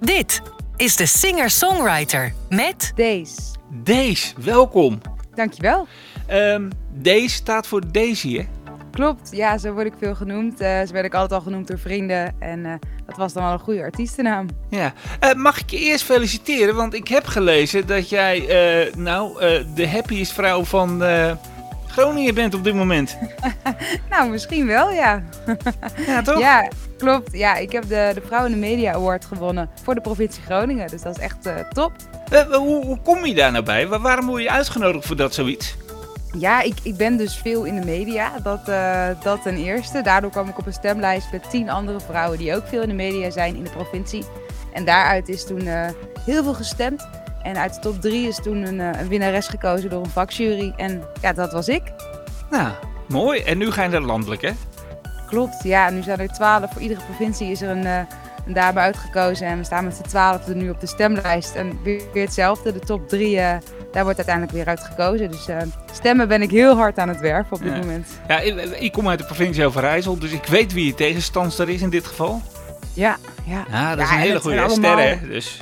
Dit is de singer-songwriter met Deze. Deze, welkom. Dankjewel. Ehm Deze staat voor Daisy, hè? Klopt, ja, zo word ik veel genoemd. Eh, zo werd ik altijd al genoemd door vrienden. En eh, dat was dan wel een goede artiestennaam. Ja. Eh, mag ik je eerst feliciteren? Want ik heb gelezen dat jij, eh, nou, eh, de happiest vrouw van eh, Groningen bent op dit moment. Nou, misschien wel, ja. Ja, toch? Ja, klopt. Ja, ik heb de, de Vrouw in de Media Award gewonnen voor de provincie Groningen. Dus dat is echt eh, top. Eh, hoe, hoe kom je daar nou bij? Wa- waarom word je uitgenodigd voor dat zoiets? Ja, ik, ik ben dus veel in de media. Dat, eh, dat ten eerste. Daardoor kwam ik op een stemlijst met tien andere vrouwen die ook veel in de media zijn in de provincie. En daaruit is toen eh, heel veel gestemd. En uit de top drie is toen een, eh, een winnares gekozen door een vakjury. En ja, dat was ik. Nou, mooi. En nu ga je naar landelijk, hè? Klopt, ja. Nu zijn er twaalf. Voor iedere provincie is er een, eh, een dame uitgekozen. En we staan met z'n twaalf nu op de stemlijst. En weer, weer hetzelfde. De top drie, eh, daar wordt uiteindelijk weer uit gekozen. Dus eh, stemmen ben ik heel hard aan het werven op dit Ja. moment. Ja, ik, ik kom uit de provincie Overijssel, dus ik weet wie je tegenstandster is in dit geval. Ja, ja. Ja, dat is een en hele goede zijn ster, allemaal- hè? Dus,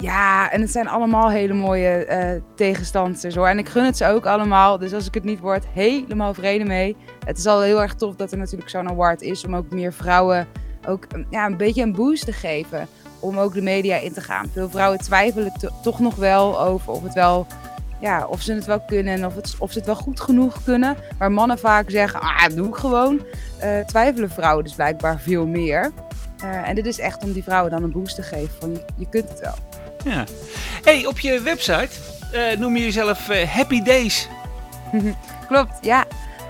Ja, en het zijn allemaal hele mooie eh tegenstanders hoor. En ik gun het ze ook allemaal. Dus als ik het niet word, helemaal vrede mee. Het is al heel erg tof dat er natuurlijk zo'n award is. Om ook meer vrouwen ook een- ja, een beetje een boost te geven. Om ook de media in te gaan. Veel vrouwen twijfelen to- toch nog wel over of het wel... Ja, of ze het wel kunnen en of, het, of ze het wel goed genoeg kunnen. Waar mannen vaak zeggen, ah, doe ik gewoon. eh, twijfelen vrouwen dus blijkbaar veel meer. Eh, en dit is echt om die vrouwen dan een boost te geven. Van, je kunt het wel. Ja. hey, op je website eh, noem je jezelf eh, Happy Days. Klopt, ja.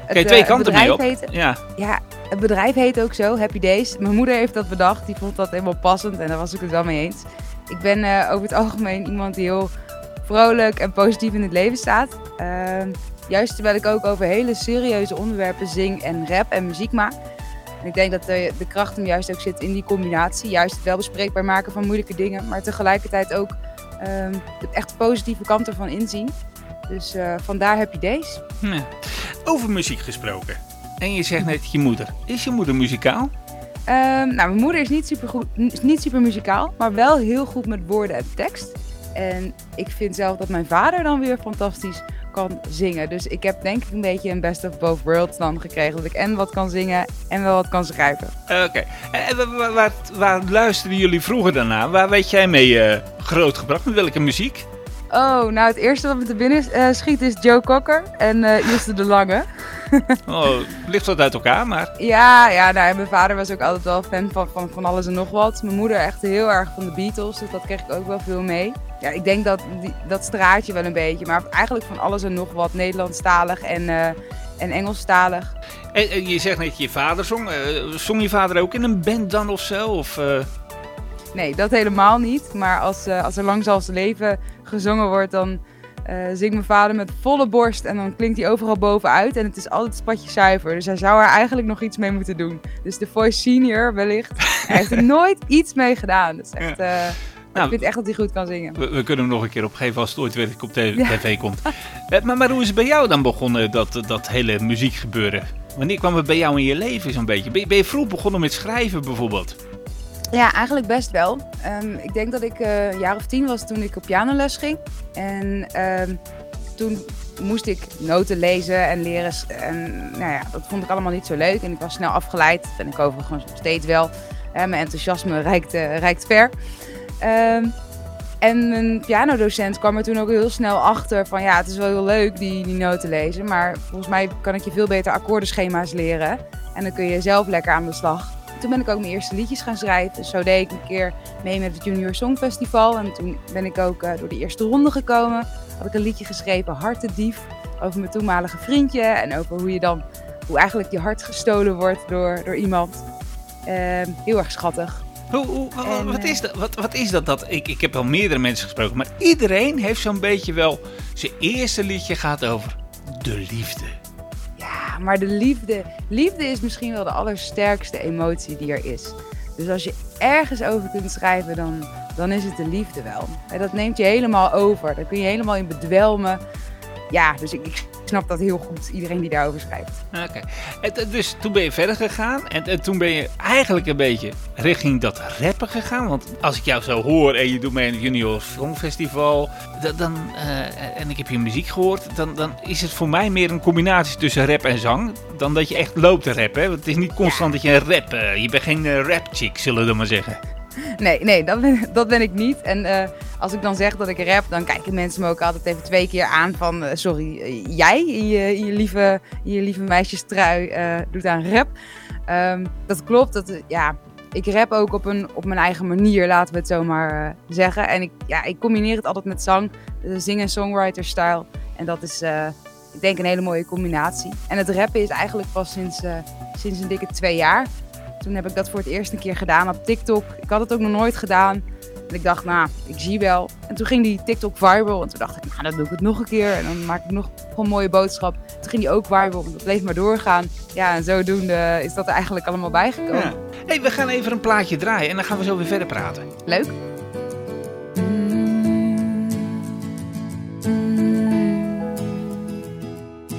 Het, Kijk, twee eh, kanten mee op. Heet, Ja, ja, het bedrijf heet ook zo, Happy Days. Mijn moeder heeft dat bedacht, die vond dat helemaal passend en daar was ik het wel mee eens. Ik ben over het algemeen iemand die heel vrolijk en positief in het leven staat. Ehm, juist terwijl ik ook over hele serieuze onderwerpen zing en rap en muziek maak. En ik denk dat de, de kracht hem juist ook zit in die combinatie. Juist het wel bespreekbaar maken van moeilijke dingen, maar tegelijkertijd ook ehm, de echt positieve kant ervan inzien. Dus eh, vandaar Happy Days. Ja. Over muziek gesproken. En je zegt net je moeder. Is je moeder muzikaal? Ehm, nou, mijn moeder is niet super, goed, niet super muzikaal, maar wel heel goed met woorden en tekst. En ik vind zelf dat mijn vader dan weer fantastisch kan zingen. Dus ik heb denk ik een beetje een best of both worlds dan gekregen. Dat ik en wat kan zingen en wel wat kan schrijven. Eh, Oké. En wa- wa- waar, waar luisterden jullie vroeger naar? Waar weet jij mee eh, grootgebracht? Met welke muziek? Oh, nou het eerste wat me te binnen eh, schiet is Joe Cocker en eh Ilse de Lange. Oh, ligt wat uit elkaar, maar... Ja, ja nou, mijn vader was ook altijd wel fan van, van, van alles en nog wat. Mijn moeder echt heel erg van de Beatles, dus dat kreeg ik ook wel veel mee. Ja, ik denk dat die, dat straat je wel een beetje, maar eigenlijk van alles en nog wat. Nederlandstalig en, eh en Engelstalig. En, en je zegt net je vader zong. Eh, zong je vader ook in een band dan of zo? Of, eh, Nee, dat helemaal niet. Maar als, als er lang zal leven gezongen wordt, dan zingt mijn vader met volle borst. En dan klinkt hij overal bovenuit. En het is altijd spatje zuiver. Dus hij zou er eigenlijk nog iets mee moeten doen. Dus de Voice Senior wellicht. Hij heeft er nooit iets mee gedaan. Dat is echt... Nou, ik vind echt dat hij goed kan zingen. we, we kunnen hem nog een keer opgeven als het ooit weer op te- Ja. tv komt. Eh, maar, maar hoe is het bij jou dan begonnen, dat, dat hele muziekgebeuren? Wanneer kwam het bij jou in je leven zo'n beetje? Ben je, ben je vroeg begonnen met schrijven bijvoorbeeld? Ja, eigenlijk best wel. Ehm, ik denk dat ik eh, een jaar of tien was toen ik op pianoles ging. En ehm, toen moest ik noten lezen en leren. En nou ja, dat vond ik allemaal niet zo leuk. En ik was snel afgeleid. Dat ben ik overigens steeds wel. Mijn enthousiasme reikt, reikt ver. Ehm, en mijn pianodocent kwam er toen ook heel snel achter van ja, het is wel heel leuk die, die noten lezen. Maar volgens mij kan ik je veel beter akkoordenschema's leren. En dan kun je zelf lekker aan de slag. Toen ben ik ook mijn eerste liedjes gaan schrijven. Zo deed ik een keer mee met het Junior Songfestival. En toen ben ik ook eh, door de eerste ronde gekomen. Had ik een liedje geschreven, Hartendief. Over mijn toenmalige vriendje. En over hoe je dan, hoe eigenlijk je hart gestolen wordt door, door iemand. Ehm, heel erg schattig. Hoe, hoe, En, wat, eh, is dat, wat, wat is dat? dat ik, ik heb al meerdere mensen gesproken, maar iedereen heeft zo'n beetje wel... Zijn eerste liedje gaat over de liefde. Ja, maar de liefde. Liefde is misschien wel de allersterkste emotie die er is. Dus als je ergens over kunt schrijven, dan, dan is het de liefde wel. En dat neemt je helemaal over. Daar kun je helemaal in bedwelmen. Ja, dus ik, ik snap dat heel goed, iedereen die daarover schrijft. Oké. En, eh, Dus toen ben je verder gegaan en, en toen ben je eigenlijk een beetje richting dat rappen gegaan. Want als ik jou zo hoor en je doet mee aan het Junior Songfestival da- dan, eh, en ik heb je muziek gehoord, dan, dan is het voor mij meer een combinatie tussen rap en zang dan dat je echt loopt te rappen. Hè? Want het is niet constant dat je een rap, eh, je bent geen rap chick, zullen we maar zeggen. Nee, nee, dat ben, dat ben ik niet. En eh, als ik dan zeg dat ik rap, dan kijken mensen me ook altijd even twee keer aan van... eh, sorry, eh, jij in je, in je lieve, in je lieve meisjestrui doet aan rap. Ehm, dat klopt, dat, ja, ik rap ook op, een, op mijn eigen manier, laten we het zo maar zeggen. En ik, ja, ik combineer het altijd met zang, de zing- en songwriter-style. En dat is, ik denk, een hele mooie combinatie. En het rappen is eigenlijk pas sinds, sinds een dikke twee jaar. Toen heb ik dat voor het eerst een keer gedaan op TikTok. Ik had het ook nog nooit gedaan. En ik dacht, nou, ik zie wel. En toen ging die TikTok viral. En toen dacht ik, nou, dan doe ik het nog een keer. En dan maak ik nog een mooie boodschap. Toen ging die ook viral. En dat bleef maar doorgaan. Ja, en zodoende is dat er eigenlijk allemaal bijgekomen. Ja. hey, we gaan even een plaatje draaien en dan gaan we zo weer verder praten. Leuk.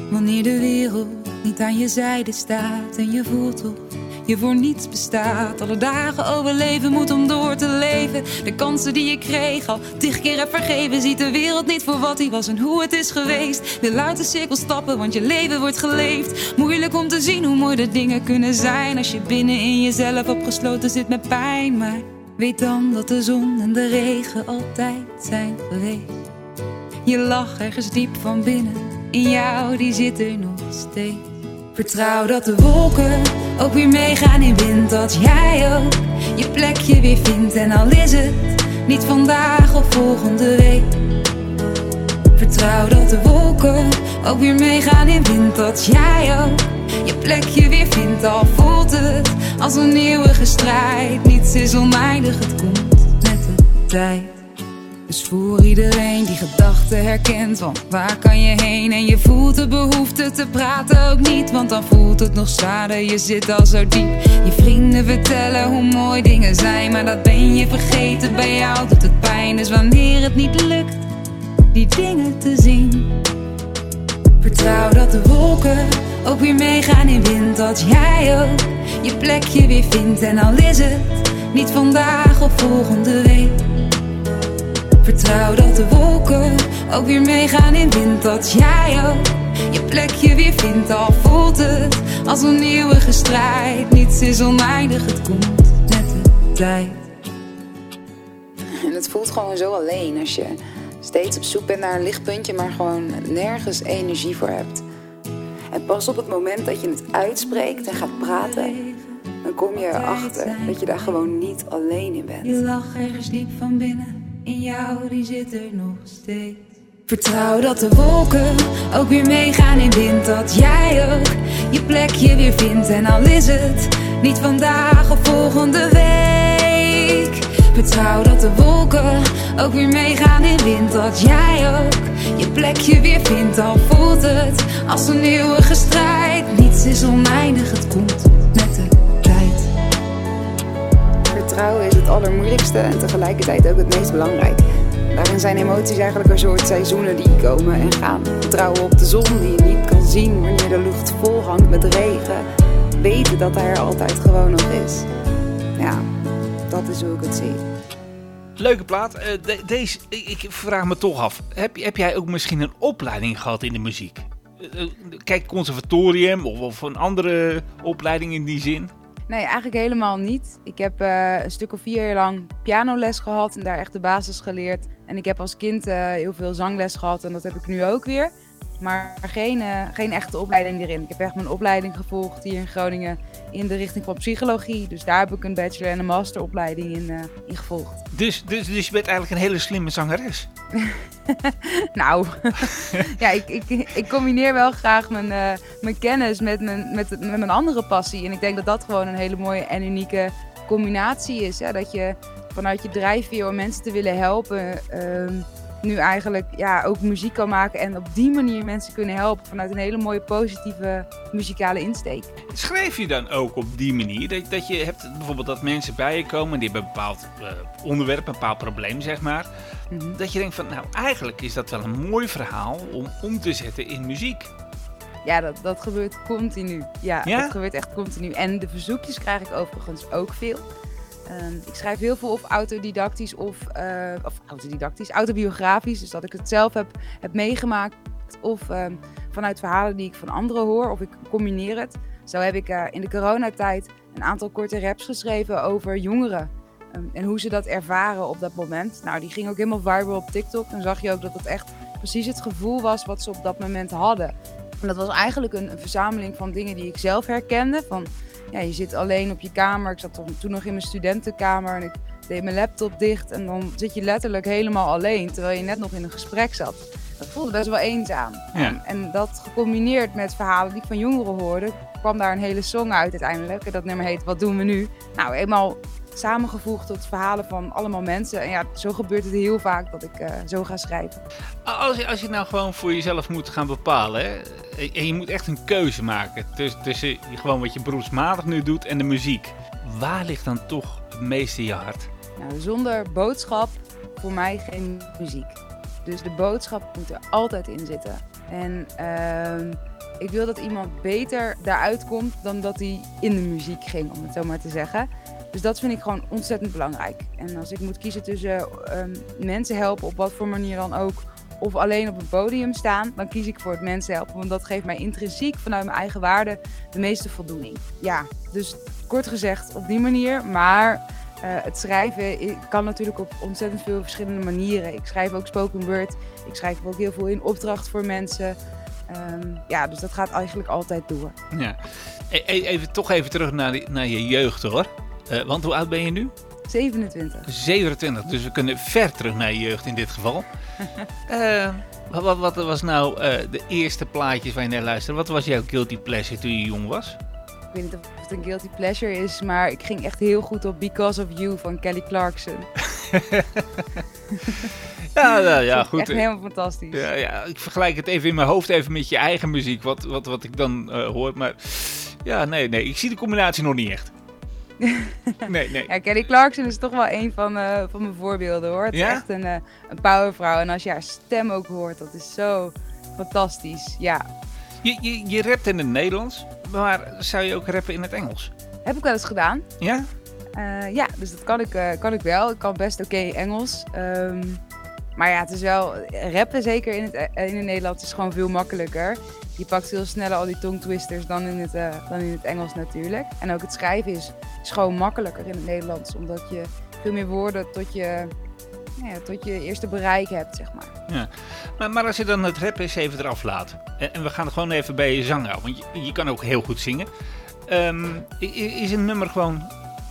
Wanneer de wereld niet aan je zijde staat en je voelt of je voor niets bestaat. Alle dagen overleven moet om door te leven. De kansen die je kreeg al tig keer heb vergeven. Ziet de wereld niet voor wat hij was en hoe het is geweest. Wil uit de cirkel stappen, want je leven wordt geleefd. Moeilijk om te zien hoe mooi de dingen kunnen zijn. Als je binnen in jezelf opgesloten zit met pijn. Maar weet dan dat de zon en de regen altijd zijn geweest. Je lach ergens diep van binnen. In jou, die zit er nog steeds. Vertrouw dat de wolken ook weer meegaan in wind. Dat jij ook je plekje weer vindt. En al is het niet vandaag of volgende week. Vertrouw dat de wolken ook weer meegaan in wind. Dat jij ook je plekje weer vindt. Al voelt het als een eeuwige strijd. Niets is oneindig, het komt met de tijd. Dus voor iedereen die gedachten herkent, want waar kan je heen? En je voelt de behoefte te praten ook niet, want dan voelt het nog zwaarder. Je zit al zo diep. Je vrienden vertellen hoe mooi dingen zijn, maar dat ben je vergeten. Bij jou doet het pijn, dus wanneer het niet lukt, die dingen te zien. Vertrouw dat de wolken ook weer meegaan in wind, dat jij ook je plekje weer vindt. En al is het niet vandaag of volgende week. Vertrouw dat de wolken ook weer meegaan in wind. Dat jij ook je plekje weer vindt. Al voelt het als een eeuwige strijd. Niets is oneindig, het komt met de tijd. En het voelt gewoon zo alleen als je steeds op zoek bent naar een lichtpuntje, maar gewoon nergens energie voor hebt. En pas op het moment dat je het uitspreekt en gaat praten, dan kom je erachter dat je daar gewoon niet alleen in bent. Je lach ergens diep van binnen. In jou, die zit er nog steeds. Vertrouw dat de wolken ook weer meegaan in wind. Dat jij ook je plekje weer vindt. En al is het niet vandaag of volgende week. Vertrouw dat de wolken ook weer meegaan in wind. Dat jij ook je plekje weer vindt. Al voelt het als een eeuwige strijd. Niets is oneindig, het komt met. Vertrouwen is het allermoeilijkste en tegelijkertijd ook het meest belangrijke. Daarin zijn emoties eigenlijk een soort seizoenen die komen en gaan. Vertrouwen op de zon die je niet kan zien wanneer de lucht vol hangt met regen. Weten dat hij er altijd gewoon nog is. Ja, dat is hoe ik het zie. Leuke plaat. Eh, de- deze, ik, ik vraag me toch af. Heb, heb jij ook misschien een opleiding gehad in de muziek? Eh, eh, Kijk, conservatorium of, of een andere opleiding in die zin? Nee, eigenlijk helemaal niet. Ik heb eh, een stuk of vier jaar lang pianoles gehad en daar echt de basis geleerd. En ik heb als kind eh, heel veel zangles gehad en dat heb ik nu ook weer. Maar geen, eh, geen echte opleiding erin. Ik heb echt mijn opleiding gevolgd hier in Groningen in de richting van psychologie. Dus daar heb ik een bachelor- en een masteropleiding in, eh, in gevolgd. Dus, dus, dus je bent eigenlijk een hele slimme zangeres. Nou, ja, ik, ik, ik combineer wel graag mijn, eh, mijn kennis met mijn, met, met mijn andere passie. En ik denk dat dat gewoon een hele mooie en unieke combinatie is. Hè? Dat je vanuit je drijfveer om mensen te willen helpen, ehm, nu eigenlijk ja, ook muziek kan maken. En op die manier mensen kunnen helpen vanuit een hele mooie positieve muzikale insteek. Schrijf je dan ook op die manier? Dat, dat je hebt bijvoorbeeld dat mensen bij je komen die hebben een bepaald eh, onderwerp, een bepaald probleem, zeg maar. Mhm. Dat je denkt van, nou eigenlijk is dat wel een mooi verhaal om om te zetten in muziek. Ja, dat, dat gebeurt continu. Ja, Ja? dat gebeurt echt continu. En de verzoekjes krijg ik overigens ook veel. Ehm, ik schrijf heel veel of autodidactisch of, eh, of autodidactisch, autobiografisch. Dus dat ik het zelf heb, heb meegemaakt. Of ehm, vanuit verhalen die ik van anderen hoor. Of ik combineer het. Zo heb ik eh, in de coronatijd een aantal korte raps geschreven over jongeren. Ehm, en hoe ze dat ervaren op dat moment. Nou, die ging ook helemaal viral op TikTok. Dan zag je ook dat het echt precies het gevoel was wat ze op dat moment hadden. En dat was eigenlijk een, een verzameling van dingen die ik zelf herkende. Van, ja, je zit alleen op je kamer. Ik zat toen- toen nog in mijn studentenkamer en ik deed mijn laptop dicht. En dan zit je letterlijk helemaal alleen, terwijl je net nog in een gesprek zat. Dat voelde best wel eenzaam. Ja. En, en dat gecombineerd met verhalen die ik van jongeren hoorde, kwam daar een hele song uit uiteindelijk. En dat nummer heet Wat doen we nu? Nou, eenmaal samengevoegd tot verhalen van allemaal mensen. En ja, zo gebeurt het heel vaak dat ik eh, zo ga schrijven. Als je, als je nou gewoon voor jezelf moet gaan bepalen, hè, en je moet echt een keuze maken tussen, tussen gewoon wat je beroepsmatig nu doet en de muziek. Waar ligt dan toch het meeste je hart? Nou, zonder boodschap voor mij geen muziek. Dus de boodschap moet er altijd in zitten. En ehm, ik wil dat iemand beter daaruit komt dan dat hij in de muziek ging, om het zo maar te zeggen. Dus dat vind ik gewoon ontzettend belangrijk. En als ik moet kiezen tussen ehm, mensen helpen op wat voor manier dan ook, of alleen op een podium staan, dan kies ik voor het mensen helpen. Want dat geeft mij intrinsiek vanuit mijn eigen waarde de meeste voldoening. Ja, dus kort gezegd op die manier. Maar eh, het schrijven kan natuurlijk op ontzettend veel verschillende manieren. Ik schrijf ook spoken word. Ik schrijf ook heel veel in opdracht voor mensen. Ehm, ja, dus dat gaat eigenlijk altijd door. Ja. E- e- even, toch even terug naar, die- naar je jeugd hoor. Eh, want hoe oud ben je nu? 27. 27, dus we kunnen ver terug naar je jeugd in dit geval. Eh, wat, wat, wat was nou eh, de eerste plaatjes waar je naar luisterde? Wat was jouw guilty pleasure toen je jong was? Ik weet niet of het een guilty pleasure is, maar ik ging echt heel goed op Because of You van Kelly Clarkson. Ja, ja, ja goed. Echt helemaal fantastisch. Ja, ja, ik vergelijk het even in mijn hoofd even met je eigen muziek, wat, wat, wat ik dan eh, hoor. Maar ja, nee, nee, ik zie de combinatie nog niet echt. Nee, nee. Ja, Kelly Clarkson is toch wel een van, eh, van mijn voorbeelden hoor. Het Ja? is echt een, eh, een powervrouw. En als je haar stem ook hoort, dat is zo fantastisch. Ja, Je, je, je rapt in het Nederlands, maar zou je ook rappen in het Engels? heb ik wel eens gedaan. Ja? Eh, ja, dus dat kan ik, kan ik wel. Ik kan best oké Engels. Ehm, maar ja, het is wel... Rappen zeker in het, in het Nederlands is gewoon veel makkelijker. Je pakt veel sneller al die tongtwisters dan in het, eh, dan in het Engels natuurlijk. En ook het schrijven is, is gewoon makkelijker in het Nederlands. Omdat je veel meer woorden tot je, nou ja, tot je eerste bereik hebt, zeg maar. Maar, maar als je dan het rappen eens even eraf laat. En, en we gaan gewoon even bij je zang houden, want je, je kan ook heel goed zingen. Ehm, is een nummer gewoon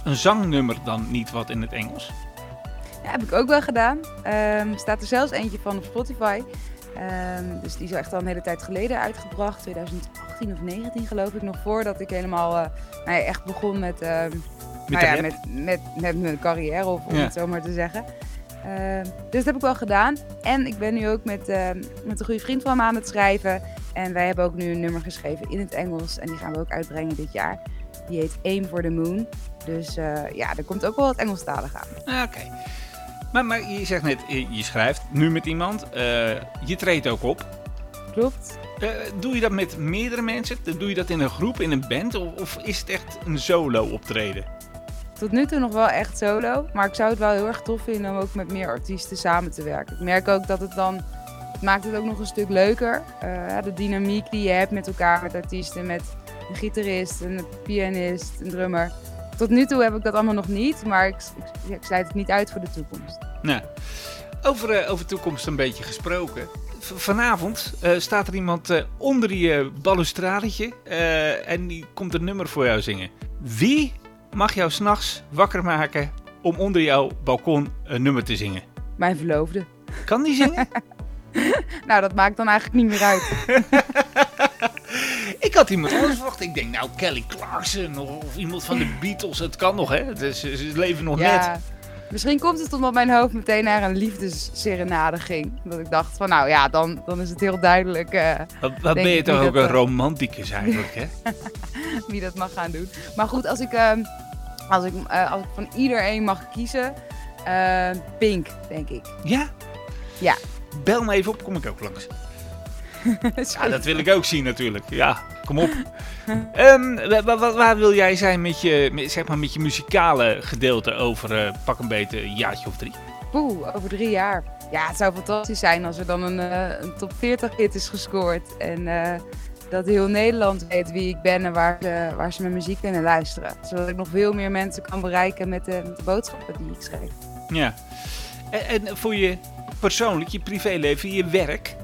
een zangnummer dan niet wat in het Engels? Ja, heb ik ook wel gedaan. Ehm, staat er zelfs eentje van op Spotify. Ehm, dus die is echt al een hele tijd geleden uitgebracht. 2018 of 19 geloof ik nog voordat ik helemaal eh, nou ja, echt begon met, ehm, Met nou ja, met, met, met mijn carrière, of om Ja. het zo maar te zeggen. Ehm, dus dat heb ik wel gedaan. En ik ben nu ook met, met een goede vriend van me aan het schrijven. En wij hebben ook nu een nummer geschreven in het Engels. En die gaan we ook uitbrengen dit jaar. Die heet Aim for the Moon. Dus eh, ja, er komt ook wel wat Engelstalig aan. Ah, Oké. Maar, maar je zegt net, je je schrijft nu met iemand, eh, je treedt ook op. Klopt? Eh, doe je dat met meerdere mensen? Doe je dat in een groep, in een band? Of, of is het echt een solo optreden? Tot nu toe nog wel echt solo. Maar ik zou het wel heel erg tof vinden om ook met meer artiesten samen te werken. Ik merk ook dat het dan. Het maakt het ook nog een stuk leuker. Eh, de dynamiek die je hebt met elkaar, met artiesten, met een gitarist, een pianist, een drummer. Tot nu toe heb ik dat allemaal nog niet, maar ik, ik, ik sluit het niet uit voor de toekomst. Nou, over, eh, over toekomst een beetje gesproken. Vanavond eh, staat er iemand eh, onder je balustradetje eh, en die komt een nummer voor jou zingen. Wie mag jou s'nachts wakker maken om onder jouw balkon een nummer te zingen? Mijn verloofde. Kan die zingen? Nou, dat maakt dan eigenlijk niet meer uit. Ik had iemand anders verwacht. Ik denk, nou, Kelly Clarkson of, iemand van de Beatles. Het kan nog, hè? Het is, ze leven nog net. Ja, misschien komt het omdat mijn hoofd meteen naar een liefdesserenade ging. Dat ik dacht van, nou ja, dan, dan is het heel duidelijk eh, Wat, ben je toch ook een eh, romanticus eigenlijk, hè? wie dat mag gaan doen. Maar goed, als ik, ehm, als ik, eh, als ik van iedereen mag kiezen, Pink, denk ik. Ja? Ja. Bel me even op, kom ik ook langs. Ja, dat wil ik ook zien natuurlijk. Ja, kom op. Ehm, wa- wa- wa- waar wil jij zijn met je, zeg maar, met je muzikale gedeelte over eh, pak een beetje een jaartje of drie? Poeh, over drie jaar. Ja, het zou fantastisch zijn als er dan een, eh, een top 40 hit is gescoord. En eh, dat heel Nederland weet wie ik ben en waar ze, waar ze mijn muziek kunnen luisteren. Zodat ik nog veel meer mensen kan bereiken met de, met de boodschappen die ik schrijf. Ja. En, en voor je persoonlijk, je privéleven, je werk.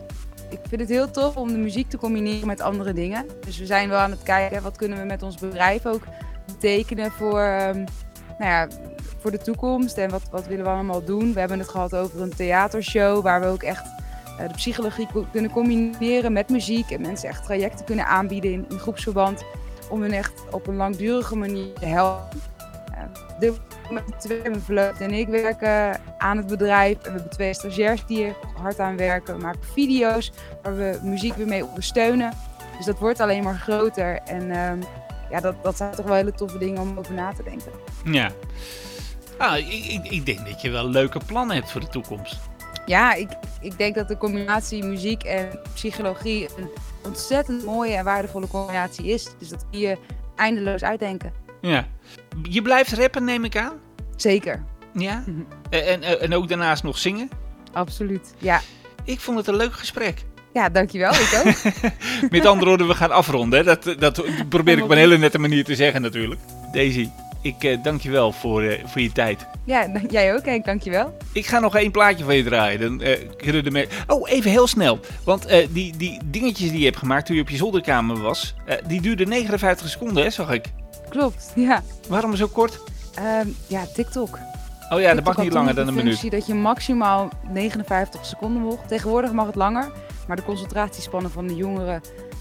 Ik vind het heel tof om de muziek te combineren met andere dingen. Dus we zijn wel aan het kijken, wat kunnen we met ons bedrijf ook betekenen voor, ehm, nou ja, voor de toekomst. En wat, wat willen we allemaal doen. We hebben het gehad over een theatershow waar we ook echt eh, de psychologie kunnen combineren met muziek. En mensen echt trajecten kunnen aanbieden in, in groepsverband. Om hen echt op een langdurige manier te helpen. Met twee, mijn verloofde en ik werken aan het bedrijf. En we hebben twee stagiairs die er hard aan werken. We maken video's waar we muziek weer mee ondersteunen. Dus dat wordt alleen maar groter. En ehm, ja, dat, dat zijn toch wel hele toffe dingen om over na te denken. Ja. Ah, ik, ik, ik denk dat je wel leuke plannen hebt voor de toekomst. Ja, ik, ik denk dat de combinatie muziek en psychologie een ontzettend mooie en waardevolle combinatie is. Dus dat kun je eindeloos uitdenken. Ja. Je blijft rappen, neem ik aan? Zeker, Ja. En, en, en ook daarnaast nog zingen? absoluut. Ja, Ik vond het een leuk gesprek. ja dankjewel. Ik ook. Met andere woorden, we gaan afronden. hè. Dat, dat probeer ik op een hele nette manier te zeggen natuurlijk. Daisy, ik eh, dank je wel voor, eh, voor je tijd. ja, jij ook Henk, dankjewel. Ik ga nog één plaatje van je draaien. Dan eh, kunnen de Oh, even heel snel. Want eh, die, die dingetjes die je hebt gemaakt toen je op je zolderkamer was, eh, die duurden 59 seconden, hè, zag ik. Klopt, ja. Waarom zo kort? Ehm, ja, TikTok. Oh ja, dat TikTok mag had niet langer dan een minuut. functie dat je maximaal 59 seconden mocht. Tegenwoordig mag het langer, maar de concentratiespannen van de jongeren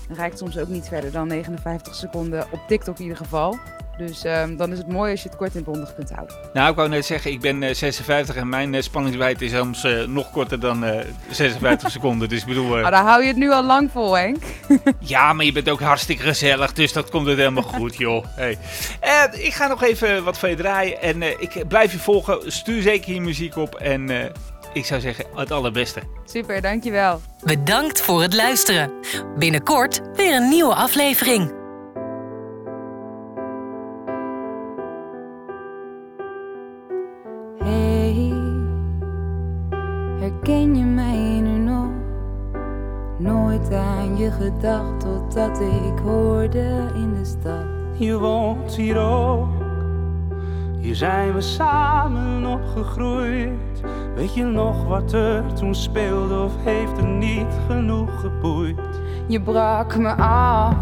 reikt soms ook niet verder dan 59 seconden op TikTok in ieder geval. Dus ehm, dan is het mooi als je het kort en bondig kunt houden. Nou, ik wou net zeggen, ik ben eh, 56 en mijn eh, spanningswijdte is soms eh, nog korter dan eh 56 seconden. Dus ik bedoel, eh, Maar dan hou je het nu al lang vol, Henk. ja, maar je bent ook hartstikke gezellig, dus dat komt het helemaal goed, joh. Hey. Eh, ik ga nog even wat van je draaien en eh, ik blijf je volgen. Stuur zeker je muziek op en eh, ik zou zeggen, het allerbeste. Super, dankjewel. Bedankt voor het luisteren. Binnenkort weer een nieuwe aflevering. Je gedacht totdat ik hoorde in de stad. Je woont hier ook. Hier zijn we samen opgegroeid. Weet je nog wat er toen speelde of heeft er niet genoeg geboeid? Je brak me af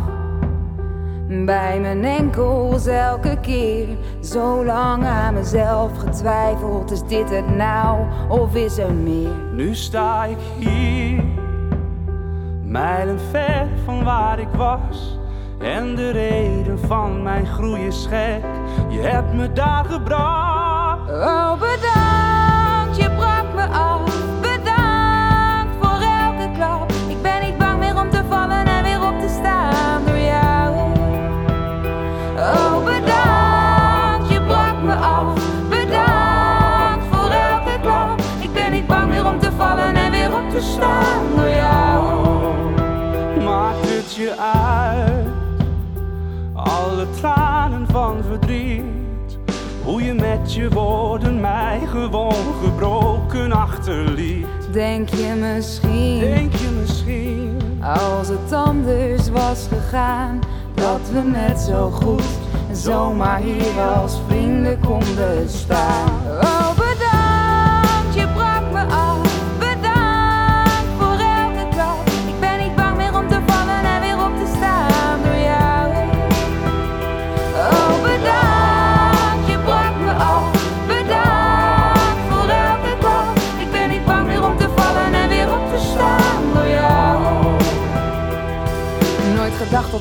bij mijn enkels elke keer. Zo lang aan mezelf getwijfeld, is dit het nou of is er meer? Nu sta ik hier, mijlen ver van waar ik was. En de reden van mijn groei is gek. Je hebt me daar gebracht. Oh, bedankt, Je woorden mij gewoon gebroken achterliet. Denk je misschien, Denk je misschien? als het anders was gegaan, dat we net zo goed zomaar hier als vrienden konden staan?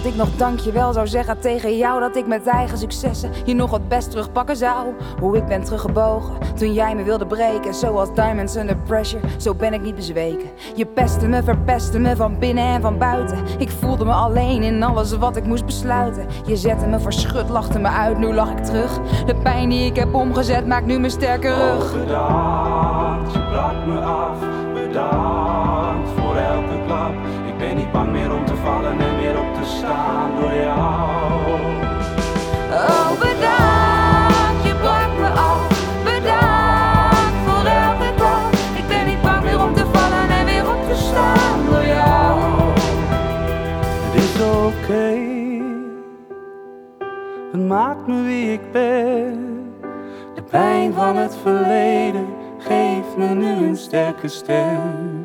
Dat ik nog dankjewel zou zeggen tegen jou. Dat ik met eigen successen je nog wat best terugpakken zou. Hoe ik ben teruggebogen toen jij me wilde breken. Zoals diamonds under pressure, zo ben ik niet bezweken. Je pestte me, verpestte me van binnen en van buiten. Ik voelde me alleen in alles wat ik moest besluiten. Je zette me verschut, lachte me uit, nu lag ik terug. De pijn die ik heb omgezet maakt nu mijn sterke rug. Bedankt, je brak me af. Bedankt voor elke klap. Ik ben niet ontstaan door jou. Oh, bedankt, je brak me af. Bedankt voor elke dag. Ik ben niet bang meer om te vallen en weer op te staan door jou. Het is oké, het maakt me wie ik ben. De pijn van het verleden geeft me nu een sterke stem.